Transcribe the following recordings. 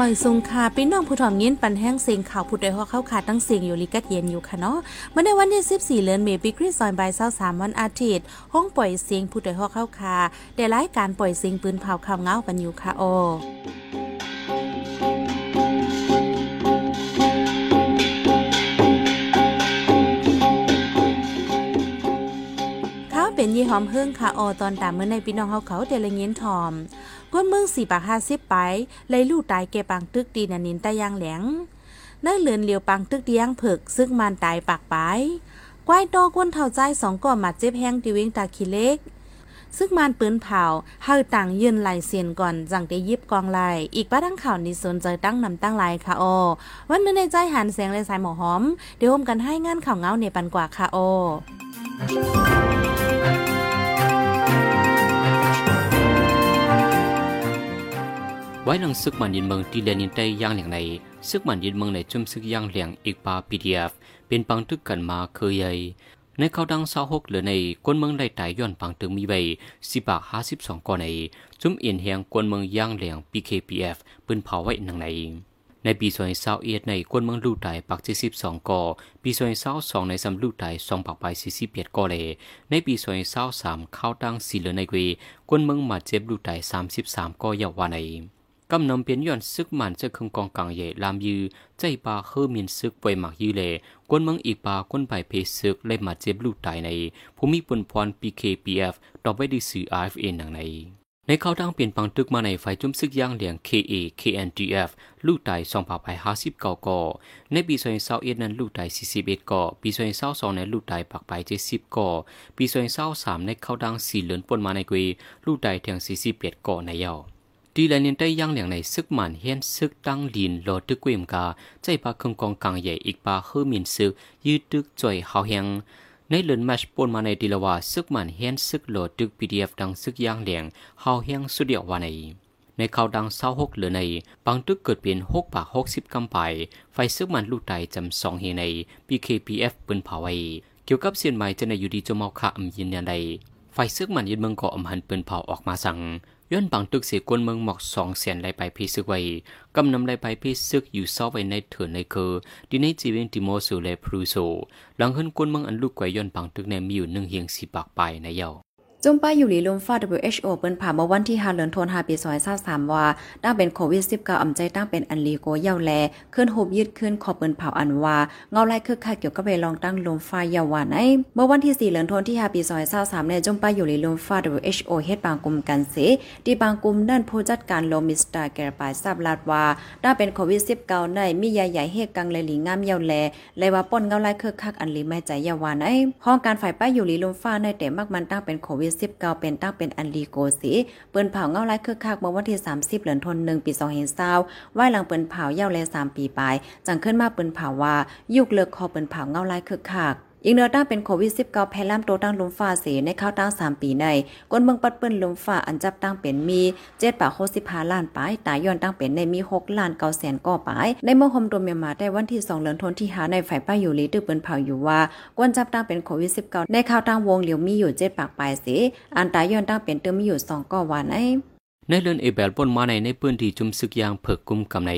หม่ซุงค่ะพี่น้องผู้ถ่อมยินปันแห้งเสียงข่าวผู้ใดฮอเข้าขาดตั้งเสียงอยู่ลิกัดเย็นอยู่ค่ะเนาะเมื่อในวันที่14เดือนเมษายนปีซอยบ่าย23วันอาทิตย์ห้องปล่อยเสียงผู้ใดฮอเข้าคาได้รายการปล่อยเสียงปืนเผาข่าวเงากันอยู่ค่ะโอเป็นยี่หอมเฮิ่งค่ะออตอนตามเมื่อในพี่น้องเขาเขาเดลเงียนทอม ก้นเมืองสี่ปากห้าสิบไปเลยลู่ตายเกปังตึกดีนันนินตะยางแหลงนื้อเลือนเหลียวปังตึกดียงเผิกซึ่งมันตายปากไปกวายตอก้นเท่าใจสองก่อหมัดเจ็บแห้งติวิงตาขี้เล็กซึ่งมันปืนเผาเฮาต่างยืนไหลเสียนก่อน จังได้ยิบกองไหลอีกป้าทั้งข่าวนี้สนใจตั้งนำตั้งไหลค่ะโอวันมื่อในใจหันแสงเลยสายหมอหอม เดี๋ยวอมกันให้งานข่าวเงาในปันกว่าค่ะโอ ไว้หนังซึกมันยินเมืองตีเลนินไตย่างเหลียงในซึกมันยินเมืองในจุ่มซึกย่างเหลียงอีกปาพีดีเอฟเป็นปังตึกกันมาเคยใหญ่ในเขาดังเศร้าหกเหลือในกวนเมืองได้ตายย้อนปังตึงมีใบสิบาห้าสิบสองก่อนในจุ่มเอียนเฮียงกวนเมืองย่างเหลียง PKPF ปืนเผาไว้หนังในในปีส่วนเศร้าเอียดในกวนเมืองลู่ไต่ปักเจ็ดสิบสองก่อปีส่วนเศร้าสองในสำลู่ไต่สองปักไปสี่สิบเอ็ดก่อเลยในปีส่วนเศร้าสามเข้าตั้งสี่เหลือในเกวกวนเมืองมาเจ็บลู่ไต่สามสิบสามก่อยาวาในกำนำเปลี่ยนย้อนซึกมันจะคงกองกลาใน ซึกป่วยหมักยืเลกวนมืองอีกปาก้นไปเพซึกเลยมาเจ็บลูกตายในภูมิปุนพร PKPF ต่อไปดีสื่อ RFA หนังในในเขาดังเปลี่ยนปังตึกมาในไฟจุ่มซึกย่างเหลียง KA KNDF ลูกตายสองผ่าไปห้าสิบเก้าก่อในปีสองเศร้าเอ็ดนั้นลูกตายสี่สิบเอ็ดก่อปีสองเศร้าสองในลูกตายปักไปเจ็ดสิบก่อปีสองเศร้าสามในเขาดังสี่เหลือนปนมาในกวีลูกตายเทียงสี่สิบเอ็ดก่อในเยา ดีแลนินได้ย่างเหลียงในซึกหมันเฮียนซึกตั้งลินโลตึกเวมกาใจปาเคงกองกลางใหญ่อีกปาเฮอมินซึกยืดตึกจ่อยเฮาเฮียงในเลือนแมชปนมาในดีละว่าซึกหมันเฮียนซึกโลตึกพีดีเอฟดังซึกย่างเหลียงเฮาเฮียงสุดเดียววาในในข่าวดังเศร้าหกเหลือในบางตึกเกิดเป็นหกปากหกสิบกำไปไฟซึกมันลูกไตจำสองเฮใน PKPF ปืนเผาไว้เกี่ยวกับเสียนใหม่จะในอยู่ดีจมเอาขาอำยินยันใดไฟซึกมันยึดเมืองเกาะอำหันปืนเผาออกมาสั่ง ย้อนบังตึกเสียกวนเมืองหมอกสองเสียนไลไปพีซึกไว้กำนำไลไปพีซึกอยู่ซอไว้ในเถื่อนในคือดีในจีเวงติโมสูเลพรูโซหลังขึ้นกวนเมืองอันลูกไกวย้อนบังตึกในมีอยู่หนึ่งเฮียงสีปากไปในเยา จุ่มป้ายอยู่หลีลมฟ้า WHO เปิ้นผ่าเมื่อวันที่5เดือนธันวาคมปี2023ว่าตั้งเป็นโควิด 19อำใจตั้งเป็นอันลีโกเยาแลขึ้นโฮบยืดขึ้นขอเปิ้นเผาอันว่าเงาไล่คือค่าเกี่ยวกับไปลองตั้งลมฟ้าเยาวานไอเมื่อวันที่4เดือนธันวาคมที่5ปี2023ในจุ่มป้ายอยู่หลีลมฟ้า WHO เฮ็ดบางกลุ่มกันเสที่บางกลุ่มนั่นผู้จัดการโลมิสตาแกรปายทราบลาดว่าตั้งเป็นโควิด 19 ในมียาใหญ่เฮกังเลยหลีงามเยาแลเลยว่าป้นเงาไล่คือคักอันลีไม่ใจเยาวานไอห้องการฝ่ายป้าอยู่หลีลมฟ้าในแต่มักมันตั้งเป็นโควิด19เป็นตั้งเป็นอันลีโกสีเปิ้นเผาเงาไล่คึกคักเมื่อวันที่ 30 เดือนธันวาคมปี2020ไว้หลังเปิ้นเผาเย้าแล3ปีปลายจังขึ้นมาเปิ้นเผาว่ายุกเลิกคอเปิ้นเผาเงาไล่คึกคัก อีกเนื้อตั้งเป็นโควิด 19 แพร่ล่ามโตตั้งลมฟ้าเสในข้าวตั้ง3 ปีในก้นเมืองปัดเปิ้นลมฟ้าอันจับตั้งเป็นมี7ปาก65ล้านปลายตายย้อนตั้งเป็นในมี6ล้าน9แสนก่อปลาย ในเมื่อคมโดมเมียมาได้วันที่2เดือนธันที่หาในฝ่ายป้าอยู่ลีตึกเปิ้นเผาอยู่ว่าก้นจับตั้งเป็นโควิด 19 ในข้าวตั้งวงเหลียวมีอยู่7ปากปลายเสอันตายย้อนตั้งเป็นเติมมีอยู่2ก่อวันไอ ในเลือนเอเบลปนมาในในพื้นที่จุมซึกยางเผิกกุมกำใน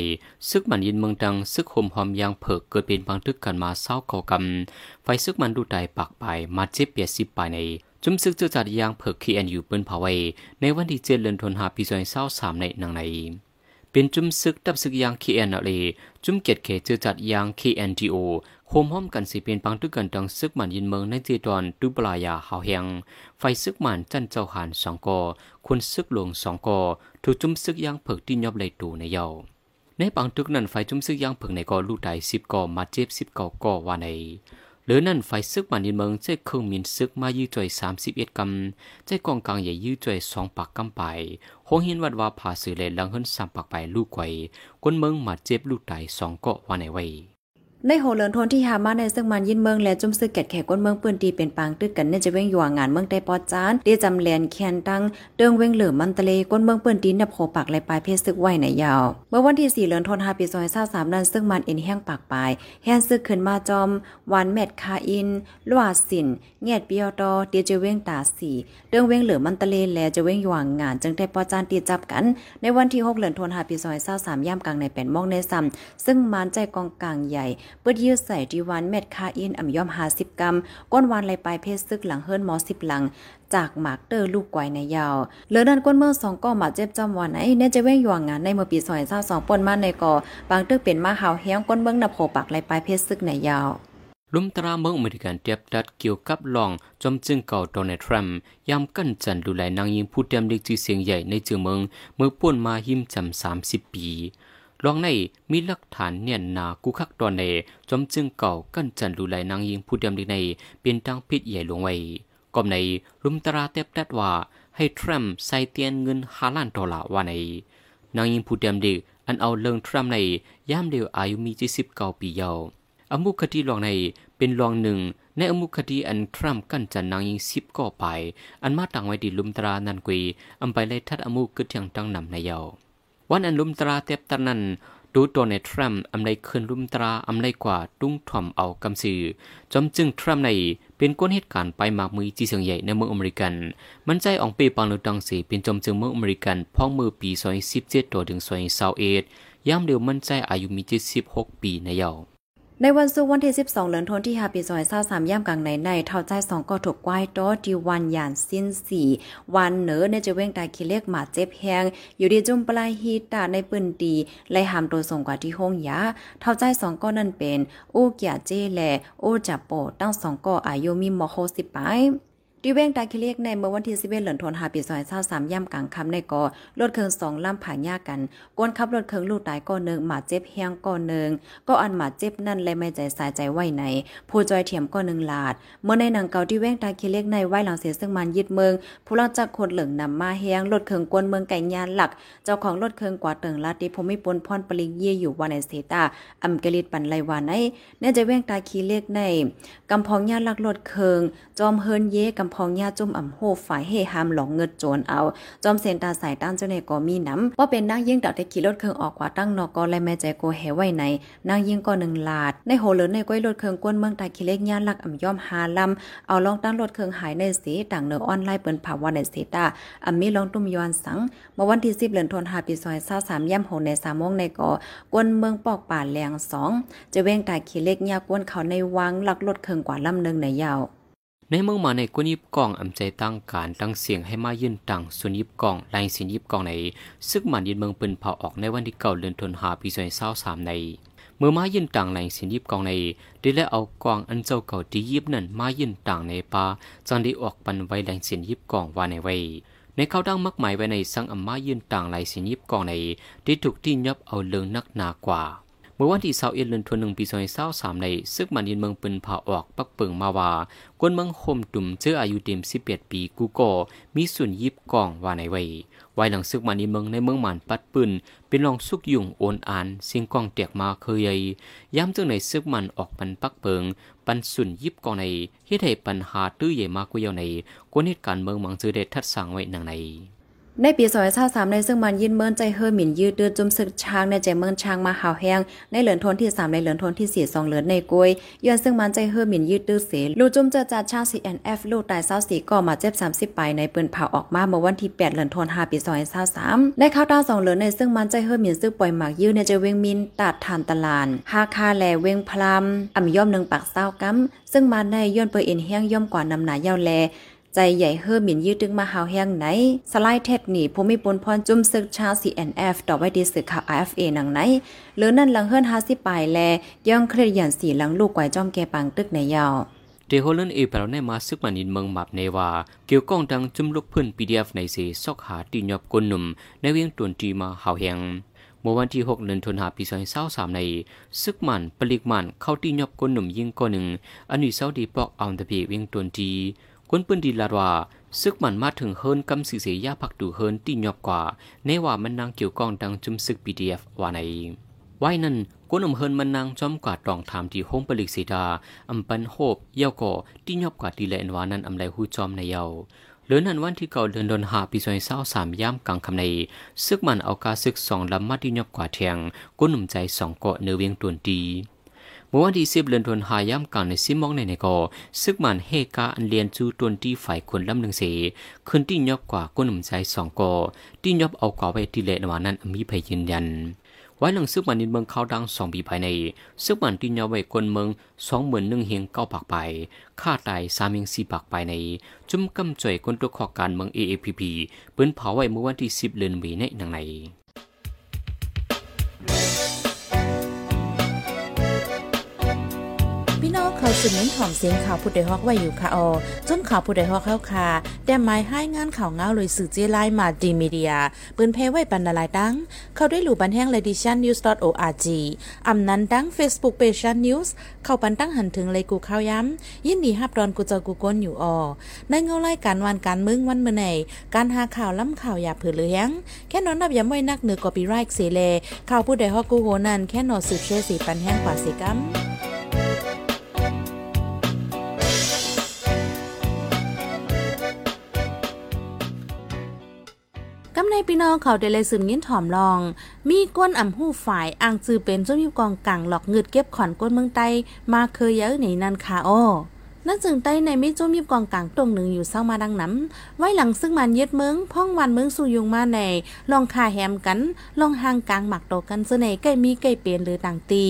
ซึกมันยินเมืองดังซึกห่มหอมยางเผิกเกิดเป็นบางทึกกันมาเศร้าก่อกำไฟซึกมันดูไตปากไปมาเจ็บเปียสิบไปในจุมซึกเจอจัดยางเผิกคีแอนอยู่เปิ้นผาไว้ในวันที่เจ็ดเลือนทนหาปีซอยเศร้าสามในนางในเป็นจุมซึกตับซึกยางคีแอนอะไรจุมเกตเคเจอจัดยางคีแอนทีโอโฮมห้อมกันสิเป็นปังตึกกันดังซึกมันยินเมืองในเจตอนตุปลายาหาวเฮงไฟซึกมันจันเจ้าหง กอคนซึกหลวงสองกอถูกจุ่มซึกยางเผิกที่ยอบเลยตูในเยาในปังตึกนั้นไฟจุ่มซึกยางเผิกในกอลูกไดสิบกอมาเจ็บสิบกอกอว่าในหรือนั่นไฟซึกมันยินเมืองใจเครื่องมินซึกมายื้อจ่อยสามสิบเอ็ดกำใจกองกลางใหญ่ยื้อจ่อยสองปากกำไปหงหินวัดว่าผ่าสื่อเลยลังหินสามปากไปลูกไข่คนเมืองมาเจ็บลูกไดสองกาะว่าในไว้ ในโหเลินทนที่หามาในซึ่งมันยินเมืองและจุ่มซึกแกดแขกก้นเมืองปืนตีเป็นปางตึกกันเนี่ยจะเว้งอยู่งานเมืองได้ปอจานที่จำแลนแคนตั้งเดิงเว้งเหลือมันตะเลก้นเมืองปืนตีนี่ยโผปักและปลายเพศซึกไหวในยาว เมื่อวันที่4เลินทนหาปีซอย23นั้นซึ่งมันเอ็นแห้งปากปลายแฮนซึกขึ้นมาจอมวันแมดคาอินลวาสินเงียดเปียวตอเตียจะเว้งตาสีเดิงเว้งเหลือมันตะเลและจะเว้งอยู่งาน จึงได้ปอจานตีจับกัน ในวันที่6เลินทนหาปีซอย23ย่ำกลางในแป่นมองในซ้ำซึ่งมันใจกองกลางใหญ่เปิดยืดใส่ดีวันเม็ดคาอินอ่ำย่อมหาสิบกรัม ก้นวันไหลปลายเพศซึกหลังเฮิรนมอสิบหลัง จากหมากเตอร์ลูกไกวในยาวเหลือดันก้นเมื่อสองก็มาเจ็บจำวันไอ้เนี่ยจะเว้งยวงงานในเมื่อปีซอยเศร้าสองปนมาในก่อบางเตึกเป็นมาหาวแห้งก้นเบิ้งนับโผปักไหลปลายเพศซึกในยาวลุมตราเมืองอเมริกันเตียบดัดเกี่ยวกับลองจอมจึงเก่าโดนัลด์ทรัมป์ยามกั้นจันดูแลนางยิงผู้เตรียมเด็กจื่อเสียงใหญ่ในเจือเมืองเมื่อป่วนมาหิมจำสามสิบปี ลองในมีหลักฐานเนียนนากูคักตอนในจอมจึงเก่ากั้นจันดูแลนางยิงผู้เตรียมด็กในเป็นตังพิษใหญ่ลงไว้ก่อมในลุมตราเตียบดัดว่าให้ทรัมป์ใส่เตียนเงินห้าล้านดอลลาร์ว่าในนางยิงผู้เตรียมด็กอันเอาเลิงทรัมป์ในยามเดียวอายุมีเจ็ดสิบเก้าปีเยาวอมุคดีลองในเป็นลองหนึ่งในอมุคดีอันทรัมป์กันจันนางยิงสิบก่อไป อันมาตั้งไว้ดีลุมตรานันกุยอันไปเลยทัดอมุกึดยังตั้งนำในเยา วันอันลุมตราเต็บตะนันดูตัวในทรัมป์อำไนคืนลุมตราอำไนกว่าตุ้งถ่อมเอากำสือจอมจึงทรัมป์ในเป็นก้นเหตุการณ์ไปมากมือจีเสียงใหญ่ในเมืองอเมริกัน มันใจอองเปปังเลือดังสีเป็นจอมจึงเมืองอเมริกันพ้องมือปีซอยสิบเจ็ดตัวถึงซอยเซาเอ็ดย่ามเดียวมันใจอายุมีเจ็ดสิบหกปีในเยา ในวันศุกร์วันที่ 12 เหลือนทนที่ฮาปีซอยเศร้าสามย่ำกลางในในเท่าใจสองก็ถูกกวายโตดีวันหยานสิ้นสี่วันเหนือในจะเว้งตายคิเล็กหมาเจ็บแหงอยู่ดีจุ่มปลายฮีตาในปืนดีไล่หามตัวส่งกว่าที่ห้องยาเท่าใจสองก็นั่นเป็น อู้เกียเจแลอู้จับโปตั้งสองก็อายุมีมโคสิบไป ดีเว้งตาคิเลียกในเมื่อวันที่11เหลือนทนหาปีซอย23ย่ำกลางค่ำในกอรถเครื่องสองล่ำผ่านยากันกวนขับรถเครื่องลูกตายก่อนหนึ่งหมาเจ็บเฮียงก่อนหนึ่งก็อันหมาเจ็บนั่นเลยไม่ใจสายใจไหวไหนผู้จอยเถียมก่อนหนึ่งลาด เมื่อในหนังเก่าที่เว้งตาคิเลียกในไหวหลังเสียซึ่งมันยึดเมือง ผู้ลังจากคนเหลืองนำมาเฮียงรถเครื่องกวนเมืองไก่ยานหลัก เจ้าของรถเครื่องกว่าเติงลาติภูมิปนพรปริงเยี่ยอยู่วานในเซตาอัมเกลิตปันไลวานในเน่จะเว้งตาคิเลียกในกำพองยาหลักรถเครื่องจอมเฮินเย่กำพองยาจุ่มอ่ำโหฝ่ายเฮหามหลงเงิดโจรเอา จอมเซนตาสายตั้งเจ้าเนก็มีน้ำว่าเป็นนางยิ่งดอกได้ขี่รถเครื่องออกกว่าตั้งนอกก็และแม่ใจโกแหไว้ในนางยิ่งก็หนึ่งลาด ในโหเหลือในก้อยรถเครื่องกวนเมืองตาขี้เล็กย่านลักอ่ำย่อมหาลำเอาลองตั้งรถเครื่องหายในสีต่างเนื้อออนไลน์เปิ้นภาวะในเซตาอ่ำมีลองตุ้มยอนสังเมื่อวันที่10เดือนธันวาปีซอย23ย่ำโหใน3โมงในก็กวนเมืองปอกป่าแหลง2จะเว้งตาขี้เล็กยากวนเขาในวังลักรถเครื่องกว่าลำหนึ่งในยาว ในเมืองมาในกุนยิบกองอำใจตั้งการตั้งเสียงให้มายืนตังส่วนยิบกองลายสินยิบกองในซึกมันยินเมืองปืนเผาออกในวันที่เก่าเดือนธันวาปีสองเศร้าสามในเมื่อมายืนตังลายสินยิบกองในได้และเอากองอันเจ้าเก่าที่ยิบนั่นมายืนตังในป่าจังได้ออกปันไว้ลายสินยิบกองว่าในไว้ในเขาดังมักหมายไว้ในสังอัมมายืนต่างลายสินยิบกองในได้ถูกที่ยับเอาเลืองนักหนากว่า มื่อวันที่เสาเดือนธันวาคมปีสองพันสามในซึกมันยินเมืองปืนผ่าออกปักเปิงมาว่ากวนเมืองโฮมตุ่มเจออายุเต็มสิบเอ็ดปีกูโกมีส่วนยิบกองว่าในไว้ไว้หลังซึกมันยินเมืองในเมืองมันปัดปืนเป็นรองสุกยุ่งโอนอานเสียงกองแตกมาเคยใหญ่ย้ำจึงในซึกมันออกปันปักเปิงปันส่วนยิบกองในเฮ็ดให้ปัญหาตื้อใหญ่มากกว่าเยาในกวนเหตุการณ์เมืองมังจือเด็ดทัดสั่งไว้หนังใน ในปีสอยซาสามในซึ่งมันยินเมินใจเฮอหมิ่นยืดเดือดจุมศึกช้างในใจเมินช้างมาหาวแห้งในเหลือนทนที่สามในเหลือนทนที่สี่สองเหลือนในกวยย้อนซึ่งมันใจเฮอหมิ่นยืดดื้อเสลูจุมเจอจัดชาซีแอนเอฟลูกตายเศร้าสีก็มาเจ็บสามสิบไปในปืนเผาออกมาเมื่อวันที่แปดเหลือนทนหาปีสอยซาสามในข้าวตาสองเหลือนในซึ่งมันใจเฮอหมิ่นซึ่งปล่อยหมากยืดในใจเวงมินตัดทานตลานฮาคาแลเวงพลัมอ่ำย่อมหนึ่งปากเศร้ากัมซึ่งมันในย้อนเปเอ็นแห้งย่อมกว่านำหนาเย้าแล ใจใหญ่เฮอหมิ่นยืดดึงมาหาวแห้งไหน สไลด์เทปหนีภูมิปนพรจุ่มซึกชาว CNF ต่อไว้ดีสึกข่าว IFA หนังไหนหรือนั่นหลังเฮิรนฮาสิปายแลย่องเครียดหยันสีหลังลูกไกวจ้อมแกปังตึกในยาวเดโฮลันเอเปลในมาซึกมันินเมืองมับเนวา เกี่ยวก้องดังจุ่มลูกเพื้น PDF ในเสซอกหาตีนยอบกนหนุ่มในเวียงตวนจีมาหาวแหง เมื่อวันที่ 6 เดือนธันวาคมปี2023ในซึกมันปลิกมันเข้าตีนยอบกนหนุ่มยิงก้อนหนึ่งอันนี้เซาดีปอกเอาตะเพีเวียงตวนจีกวนปืนดีลาดว่าซึกมันมาถึงเฮิรนกำสีเสียยาพักดูเฮิรนตีหยอบกว่า ในว่ามันนางเกี่ยวกองดังจุมซึก PDF ว่าในไว้นั้นก้นอำเฮินมันนางจอมกว่าตองถามที่ห้องปลิกสีดาอำปันโฮบเย่าก่อที่ยอบกว่าดีแลนวานั้นอำไลหูจอมในเยา หลือนันวันที่เก่าเดือนดนหาปีซอยเศร้าสามย่ามกลางคำใน ซึกมันเอากาซึกสองลำมาที่ยบกว่าเทียงก้นหนุ่มใจสองเกาะเนื้อเวียงตวนดีเมื่อวันที่สิบเดือนธันวาย่ำกลางในซิมองในในกอซึกมันเฮกาอันเลียนจูตวนที่ฝ่ายคนลำหนึ่งเสขึ้นที่ยบกว่าก้นหนุ่มใจสองเกอที่ยบเอากว่าไว้ที่เลนวานั้นมีภัยยืนยัน ไว้หลังซึกมันในเมืองเขาดังสองปีภายในซึกมันที่ยาไว้คนเมืองสองหมื่นหนึ่งเฮียงเก้าปากไปฆ่าตายสามเฮียงสี่ปากไปใน จุ่มกำจ่อยคนตัวขอการเมือง AAPP เปิ้นเผาไว้เมื่อวันที่สิบเดือนมีในหนังใน องเขาสืบเน้นถ่อมเสียงข่าวผู้ใดฮอกไว้อยู่ค่ะออจนข่าวผู้ใดฮอกเข้าค่ะแต่หมายให้งานข่าวเงาเลยสื่อเจไลมาดีมีเดียปืนเพไว้ปันนาลายดัง เข้าด้วยหลู่บันแห้ง l e d i t i o n news org อำนั้นดัง Facebook page ชัน news เข้าปันตั้งหันถึงเลยกูข้าวย้ำยินดีฮับดอนกูเจอกูก้นอยู่ออในเงาไล่การวันการมึงวันเมื่อไหนการหาข่าวล้ำข่าวอย่าเผื่อเลี้ยงแค่นอนนับย้ำไว้นักเหนือกอปีไรค์เสเลข่าวผู้ใดฮอกกูโหนันแค่นอสืบเชื่อสีปันแห้งกว่าสีกัม กำในพี่น้องเขาได้เลยสืบยินถ่อมลอง มีก้นอ่ำหู้ฝ่ายอ่างจือเป็นจุ้มยิบกองกังหลอกเงืดเก็บขอนก้นเมืองไตมาเคยเยอะหนีนันคาอ้อ นั่นจึงใต้ในมิจุ่มยิบกองกลางตรงหนึ่งอยู่เศร้ามาดังน้ำไว้หลังซึ่งมันยึดเมืองพ่องวันเมืองสู่ยุงมาในลองคาแฮมกัน ลองห่างกลางหมักโตกันเสน่ใกล้มีใกล้เปลี่ยนหรือต่างตี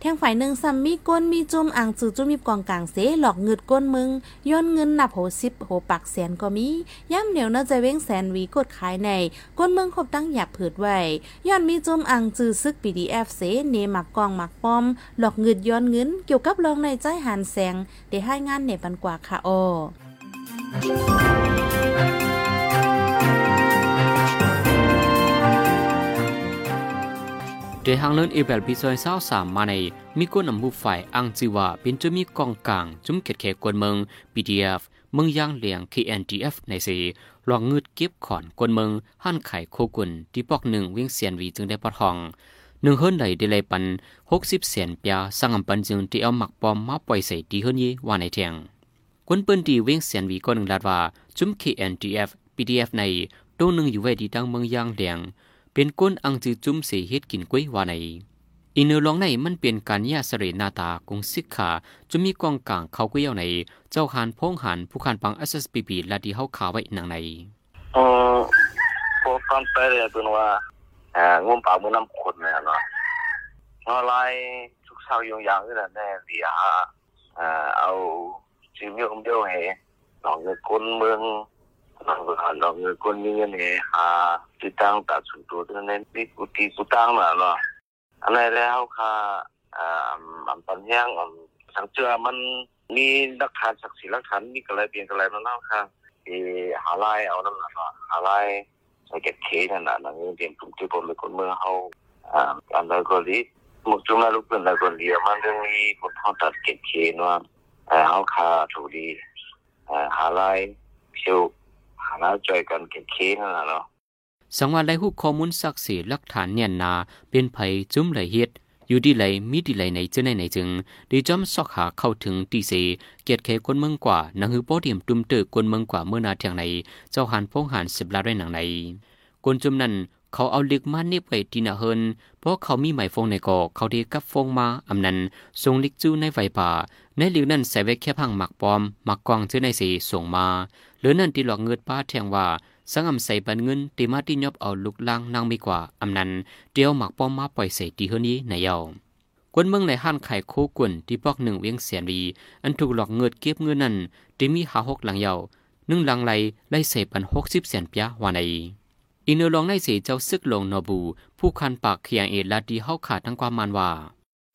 แทงฝ่ายหนึ่งซ้ำมีก้นมีจุ่มอ่างจือจุ่มยิบกองกลางเสหลอกเงืดก้นเมืองย้อนเงินนับโหสิบโหปักแสนก็มีย่ำเหนียวน่าจะเว้งแสนวีกดขายในก้นเมืองคบตั้งหยับผืดไว้ย้อนมีจุ่มอ่างจือซึก PDF เอฟเสเนหมักกองหมักป้อม หลอกเงืดย้อนเงินเกี่ยวกับรองในใจหันแสงได้ให้งานเนปันกว่าค่ะโอเดหางเลินเอเบลปีซอยเศร้าสามมาในมีก้นนำหูฝ่ายอังจีว่าเป็นจะมีกองกลางจุ้มเขตเขกวนเมือง PDF เมืองย่างเหลียง KNDF ในสีลองงืดเก็บขอนกวนเมืองหั่นไข่โคกุนที่ปอกหนึ่งเวียงเสียนวีจึงได้ปอทอง หนึ่งเฮิรนไหลได้เลยปันหกสิบเสียนปียสังอำปันจึงที่เอาหมักปอมมาปล่อยใส่ดีเฮิรนยี่ว่าในเทียงกวนเปิ้นดีเวียงเสียนวีก็หนึ่งลาดว่าจุ้ม KNDF PDF ในตัวหนึ่งอยู่ไว้ดีดังเมืองยางเหลียงเป็นก้นอังจือจุ้มเสียเฮ็ดกินกล้วยว่าในอีเนอร์ลองในมันเป็นการยาสเรนาตากงสิกขาจะมีกองกลางเขาก็เย่าในเจ้าหานพงหันผู้ขันปัง SSPP ลาดีเฮาขาไว้หนังในอืมพวกกันไปเลยเป็นว่า อ่องมป่ามือน้ำขดเนี่ยเนาะอะไรทุกเช้ายงยางนี่แหละแน่ดีอะเอ่อเอาชีวิตของเดียวให้หลอกเงินคนเมืองหลอกหลอกเงินคนนี้เนี่ยหาติดตั้งตัดสุดตัวที่นั้นนี่กุฏิกุตั้งน่ะเนาะอันนี้แล้วค่ะอ่ออันปัญญาอันสังเจอมันมีหลักฐานศักดิ์สิทธิ์หลักฐานมีกระไรเปลี่ยนกระไรนั่นค่ะที่หาลายเอานั่าะหาลายใส่เก็บเคนั่ะนั่นเรียนกลุ่มที่ผมเอาอ่าอันนั้นก็ดีมุกจุมาลูกเป็นแล้ เก็ดีมันจะมีคนเขาตัดเก็บเคเนาะเอ่อเฮาคาถูดีเอ่อหาลายเพียวหาลายจ่อยกันเก็บเคนั่นน่ะเนาะสังวาไลหุกข้อมูลศักดิ์สีหลักฐานเนียนนา เป็นไผจุ้มไหลเฮ็ด อยู่ดีไหลมีดีไหลในเจ้าในไหนจึงดีจอมซอกหาเข้าถึงตีเสเกียรติแค่คนเมืองกว่านังหือป้อเดียมตุมเตอคนเมืองกว่าเมื่อนาเทียงในเจ้าหันพงหันสิบลาด้หนังในคนจุมนั้นเขาเอาเล็กมาเนบไว้ที่นาเฮินเพราะเขามีไหมฟงในกอเขาเดกับฟงมาอำนั้นทรงลิกจูในไฟป่า ในหลิวนั้นใส่ไว้แค่พังหมักปอมหมักกวางเจ้าในสีส่งมาหรือนั่นที่หลอกเงินป้าแทงว่า สังอำใส่บันเงินตีมาที่ยอบเอาลุกลางนางมีกว่าอำนั้นเดียวหมักป้อมมาปล่อยใส่ตีเฮนี้ในเยาวกวนเมืองในห้านไข่โคกวนที่ปอกหนึ่งเวียงเสียนวีอันถูกหลอกเงินเก็บเงินนั้นที่มีหาหกหลังเยาวนึ่งหลังไหลไล่เสปันหกสิบเสียนปียว่าในอีเนอลองในเสียเจ้าซึกลงนอบู ผู้คันปากเคียงเอลาดีเฮาขาดทั้งความมันว่า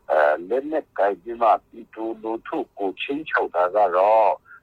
เอ่อเล่นเนี่ยไกที่มาที่ตูดูทุกกูชิงเฉาตาก็รอ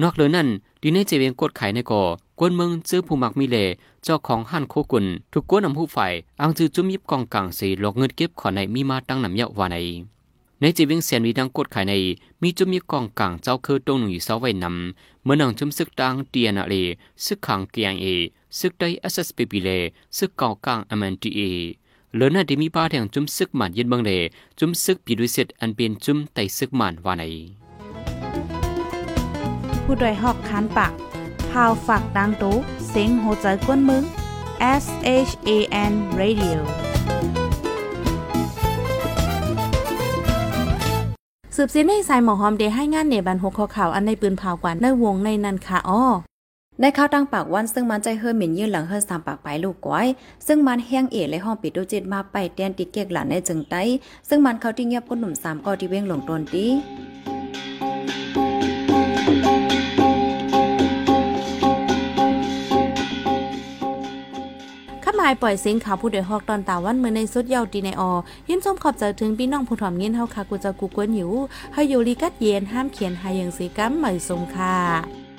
นองจนเก็บเงินก้นเมืองอำใจตั้งการจังไหนในอำทุกเลสค่ะอยู่ที่จุ่มแข่งอีกก็สันคัดข่าวลอกไล่เขาเฮ็ดจังไหนในเฮาค่ะอำหันนี้จ้อมค่ะอำไรใจค่ะอ่าเป้าจะดีแล้วรออ่ามันเลิกที่บ่อ่าจะน้องเราชุบชับอะไรนนอกเหลือนั่นดีในเจเวียงกดไขในก่อกวนเมืองซื้อผู้มักมีเลเจ้าของหันโคกุนถูกกวนนำผู้ฝ่ายอังจือจุ่มยิบกองกลางสีหลอกเงินเก็บขอในมีมาตั้งนำเยาว่าในในจีเวียงเสียนมีดังกดไขในมีจุ่มยิบกองกลางเจ้าคือตรงหนึ่งอยู่เสาไว้นำเมื่อนังจุ่มซึกดังเตียนาเลซึกขังเกียงเอซึกได้ SSPP เลซึกเก่ากลาง MNTA เหลือน่าที่มีป้าแทงจุ่มซึกหมันยินเบิงเลจุ่มซึกปีดุเสร็จอันเป็นจุ่มไตซึกหมันว่าใน ผู้ดยหอกคานปากพาวฝากดังตู้เซ็งโหใจกวนมึง S H A N Radio สืบเสียนให้สายหมอหอมเดให้งานเนบันหกขอข่าวอันในปืนเผากว่าในวงในนันค่ะอ้อในข้าวตั้งปากวันซึ่งมันใจเฮือหมิ่นยื่นหลังเฮือสามปากไปลูกก้อย ซึ่งมันแห้งเอ๋เลยห้องปิดดูจิตมาไปเตียนติเกกหลานในจึงไตซึ่งมันเขาที่เงียบก้นหนุ่มสามก็ที่เว้งหลงตนตีายปล่อยเสียงข่าวผู้โดยฮอกตอนตาวันเมื่อในสุดเยาวดีในออยินชมขอบใจถึงพี่น้องผู้ถ่อมเงินเฮาค่ะกูจะกูกวนอยู่ให้อยู่ลีกัดเย็นห้ามเขียนหายังสีกัมใหม่สงค่ะ